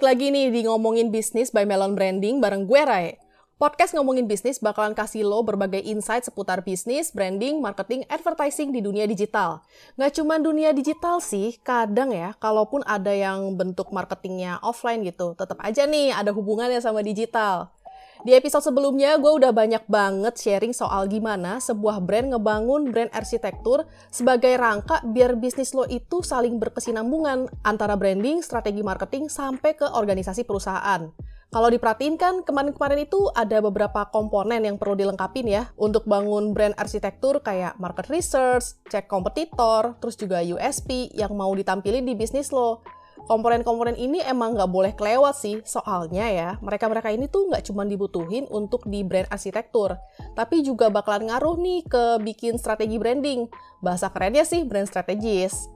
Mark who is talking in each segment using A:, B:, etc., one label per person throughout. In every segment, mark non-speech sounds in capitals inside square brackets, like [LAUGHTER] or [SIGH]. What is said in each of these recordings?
A: balik lagi nih di Ngomongin Bisnis by Melon Branding bareng gue Rai. Podcast Ngomongin Bisnis bakalan kasih lo berbagai insight seputar bisnis, branding, marketing, advertising di dunia digital. Nggak cuma dunia digital sih, kadang ya, kalaupun ada yang bentuk marketingnya offline gitu, tetap aja nih ada hubungannya sama digital. Di episode sebelumnya, gue udah banyak banget sharing soal gimana sebuah brand ngebangun brand arsitektur sebagai rangka biar bisnis lo itu saling berkesinambungan antara branding, strategi marketing, sampai ke organisasi perusahaan. Kalau diperhatiin kan kemarin-kemarin itu ada beberapa komponen yang perlu dilengkapin ya untuk bangun brand arsitektur kayak market research, cek kompetitor, terus juga USP yang mau ditampilin di bisnis lo komponen-komponen ini emang nggak boleh kelewat sih, soalnya ya, mereka-mereka ini tuh nggak cuma dibutuhin untuk di brand arsitektur, tapi juga bakalan ngaruh nih ke bikin strategi branding. Bahasa kerennya sih brand strategis.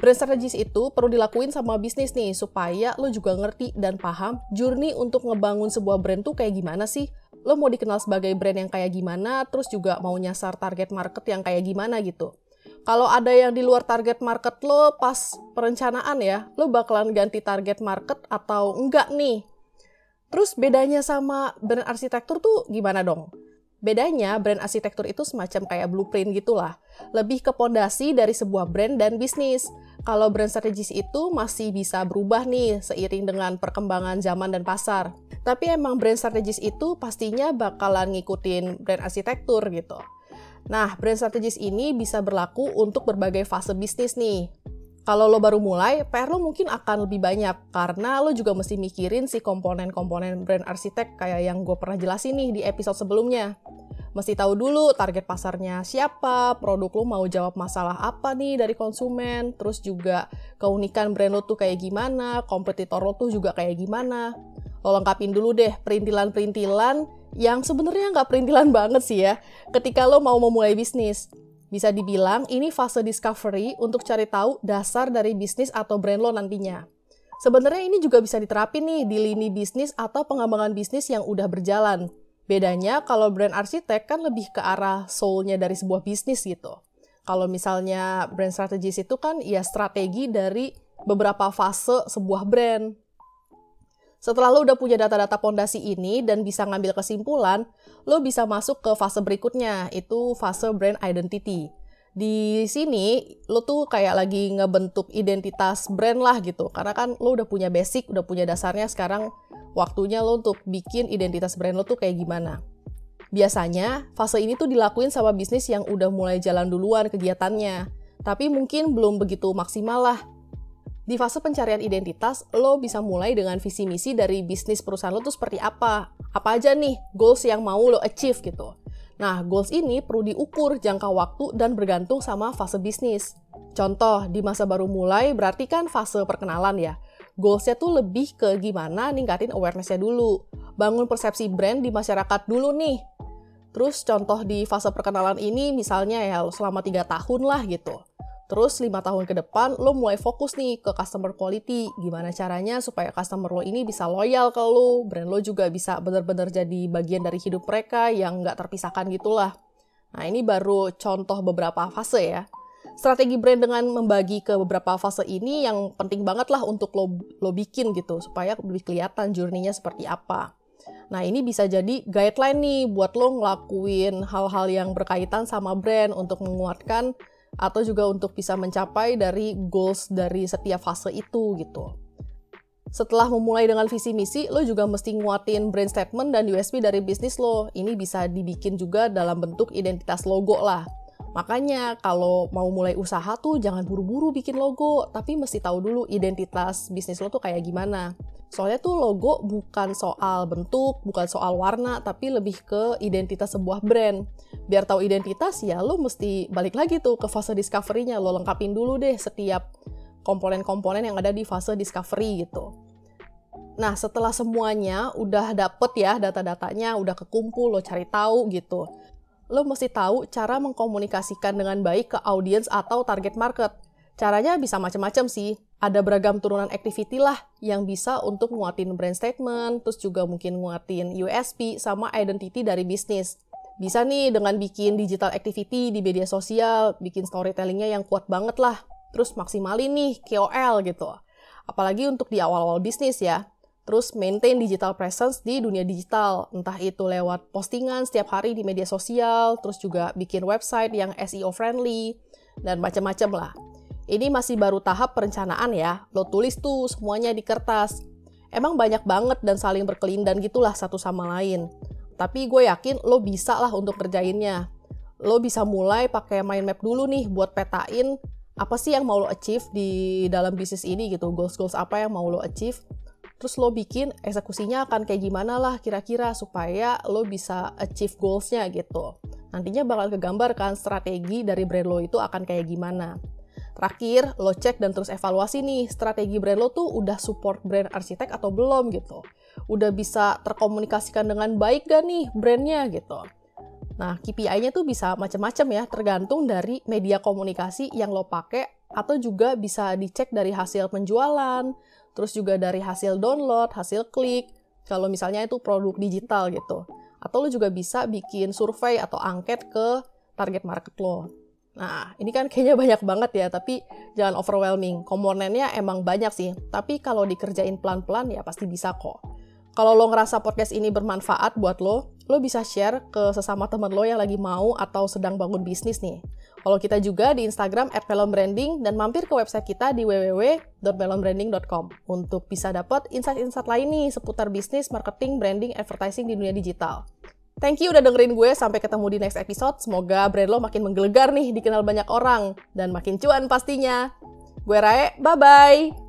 A: Brand strategis itu perlu dilakuin sama bisnis nih, supaya lo juga ngerti dan paham journey untuk ngebangun sebuah brand tuh kayak gimana sih. Lo mau dikenal sebagai brand yang kayak gimana, terus juga mau nyasar target market yang kayak gimana gitu kalau ada yang di luar target market lo pas perencanaan ya, lo bakalan ganti target market atau enggak nih. Terus bedanya sama brand arsitektur tuh gimana dong? Bedanya, brand arsitektur itu semacam kayak blueprint gitulah. Lebih ke pondasi dari sebuah brand dan bisnis. Kalau brand strategis itu masih bisa berubah nih seiring dengan perkembangan zaman dan pasar. Tapi emang brand strategis itu pastinya bakalan ngikutin brand arsitektur gitu. Nah, brand strategis ini bisa berlaku untuk berbagai fase bisnis nih. Kalau lo baru mulai, PR lo mungkin akan lebih banyak karena lo juga mesti mikirin si komponen-komponen brand arsitek kayak yang gue pernah jelasin nih di episode sebelumnya. Mesti tahu dulu target pasarnya siapa, produk lo mau jawab masalah apa nih dari konsumen, terus juga keunikan brand lo tuh kayak gimana, kompetitor lo tuh juga kayak gimana. Lo lengkapin dulu deh perintilan-perintilan yang sebenarnya nggak perintilan [LAUGHS] banget sih ya ketika lo mau memulai bisnis. Bisa dibilang ini fase discovery untuk cari tahu dasar dari bisnis atau brand lo nantinya. Sebenarnya ini juga bisa diterapin nih di lini bisnis atau pengembangan bisnis yang udah berjalan. Bedanya kalau brand arsitek kan lebih ke arah soul-nya dari sebuah bisnis gitu. Kalau misalnya brand strategis itu kan ya strategi dari beberapa fase sebuah brand. Setelah lo udah punya data-data pondasi ini dan bisa ngambil kesimpulan, lo bisa masuk ke fase berikutnya, itu fase brand identity. Di sini lo tuh kayak lagi ngebentuk identitas brand lah gitu. Karena kan lo udah punya basic, udah punya dasarnya, sekarang waktunya lo untuk bikin identitas brand lo tuh kayak gimana. Biasanya, fase ini tuh dilakuin sama bisnis yang udah mulai jalan duluan kegiatannya. Tapi mungkin belum begitu maksimal lah di fase pencarian identitas, lo bisa mulai dengan visi misi dari bisnis perusahaan lo tuh seperti apa. Apa aja nih goals yang mau lo achieve gitu. Nah, goals ini perlu diukur jangka waktu dan bergantung sama fase bisnis. Contoh, di masa baru mulai berarti kan fase perkenalan ya. Goalsnya tuh lebih ke gimana ningkatin awarenessnya dulu. Bangun persepsi brand di masyarakat dulu nih. Terus contoh di fase perkenalan ini misalnya ya selama tiga tahun lah gitu. Terus lima tahun ke depan lo mulai fokus nih ke customer quality. Gimana caranya supaya customer lo ini bisa loyal ke lo, brand lo juga bisa benar-benar jadi bagian dari hidup mereka yang nggak terpisahkan gitulah. Nah ini baru contoh beberapa fase ya. Strategi brand dengan membagi ke beberapa fase ini yang penting banget lah untuk lo, lo bikin gitu, supaya lebih kelihatan journey-nya seperti apa. Nah ini bisa jadi guideline nih buat lo ngelakuin hal-hal yang berkaitan sama brand untuk menguatkan atau juga untuk bisa mencapai dari goals dari setiap fase itu gitu. Setelah memulai dengan visi misi, lo juga mesti nguatin brand statement dan USP dari bisnis lo. Ini bisa dibikin juga dalam bentuk identitas logo lah. Makanya kalau mau mulai usaha tuh jangan buru-buru bikin logo, tapi mesti tahu dulu identitas bisnis lo tuh kayak gimana. Soalnya tuh logo bukan soal bentuk, bukan soal warna, tapi lebih ke identitas sebuah brand. Biar tahu identitas ya lo mesti balik lagi tuh ke fase discovery-nya, lo lengkapin dulu deh setiap komponen-komponen yang ada di fase discovery gitu. Nah, setelah semuanya udah dapet ya data-datanya, udah kekumpul, lo cari tahu gitu. Lo mesti tahu cara mengkomunikasikan dengan baik ke audiens atau target market. Caranya bisa macam-macam sih ada beragam turunan activity lah yang bisa untuk nguatin brand statement, terus juga mungkin nguatin USP sama identity dari bisnis. Bisa nih dengan bikin digital activity di media sosial, bikin storytellingnya yang kuat banget lah. Terus maksimalin nih KOL gitu. Apalagi untuk di awal-awal bisnis ya. terus maintain digital presence di dunia digital, entah itu lewat postingan setiap hari di media sosial, terus juga bikin website yang SEO friendly, dan macam-macam lah. Ini masih baru tahap perencanaan ya, lo tulis tuh semuanya di kertas. Emang banyak banget dan saling berkelindan gitulah satu sama lain. Tapi gue yakin lo bisa lah untuk kerjainnya. Lo bisa mulai pakai mind map dulu nih buat petain apa sih yang mau lo achieve di dalam bisnis ini gitu, goals-goals apa yang mau lo achieve, terus lo bikin eksekusinya akan kayak gimana lah kira-kira supaya lo bisa achieve goalsnya gitu. Nantinya bakal kegambar kan strategi dari brand lo itu akan kayak gimana. Terakhir, lo cek dan terus evaluasi nih, strategi brand lo tuh udah support brand arsitek atau belum gitu. Udah bisa terkomunikasikan dengan baik gak nih brandnya gitu. Nah, KPI-nya tuh bisa macam-macam ya, tergantung dari media komunikasi yang lo pakai atau juga bisa dicek dari hasil penjualan, terus juga dari hasil download, hasil klik, kalau misalnya itu produk digital gitu. Atau lo juga bisa bikin survei atau angket ke target market lo. Nah, ini kan kayaknya banyak banget ya, tapi jangan overwhelming. Komponennya emang banyak sih, tapi kalau dikerjain pelan-pelan ya pasti bisa kok. Kalau lo ngerasa podcast ini bermanfaat buat lo, lo bisa share ke sesama teman lo yang lagi mau atau sedang bangun bisnis nih. Follow kita juga di Instagram at Branding dan mampir ke website kita di www.melonbranding.com untuk bisa dapat insight-insight lain nih seputar bisnis, marketing, branding, advertising di dunia digital. Thank you udah dengerin gue, sampai ketemu di next episode. Semoga brand lo makin menggelegar nih, dikenal banyak orang, dan makin cuan pastinya. Gue Rae, bye-bye!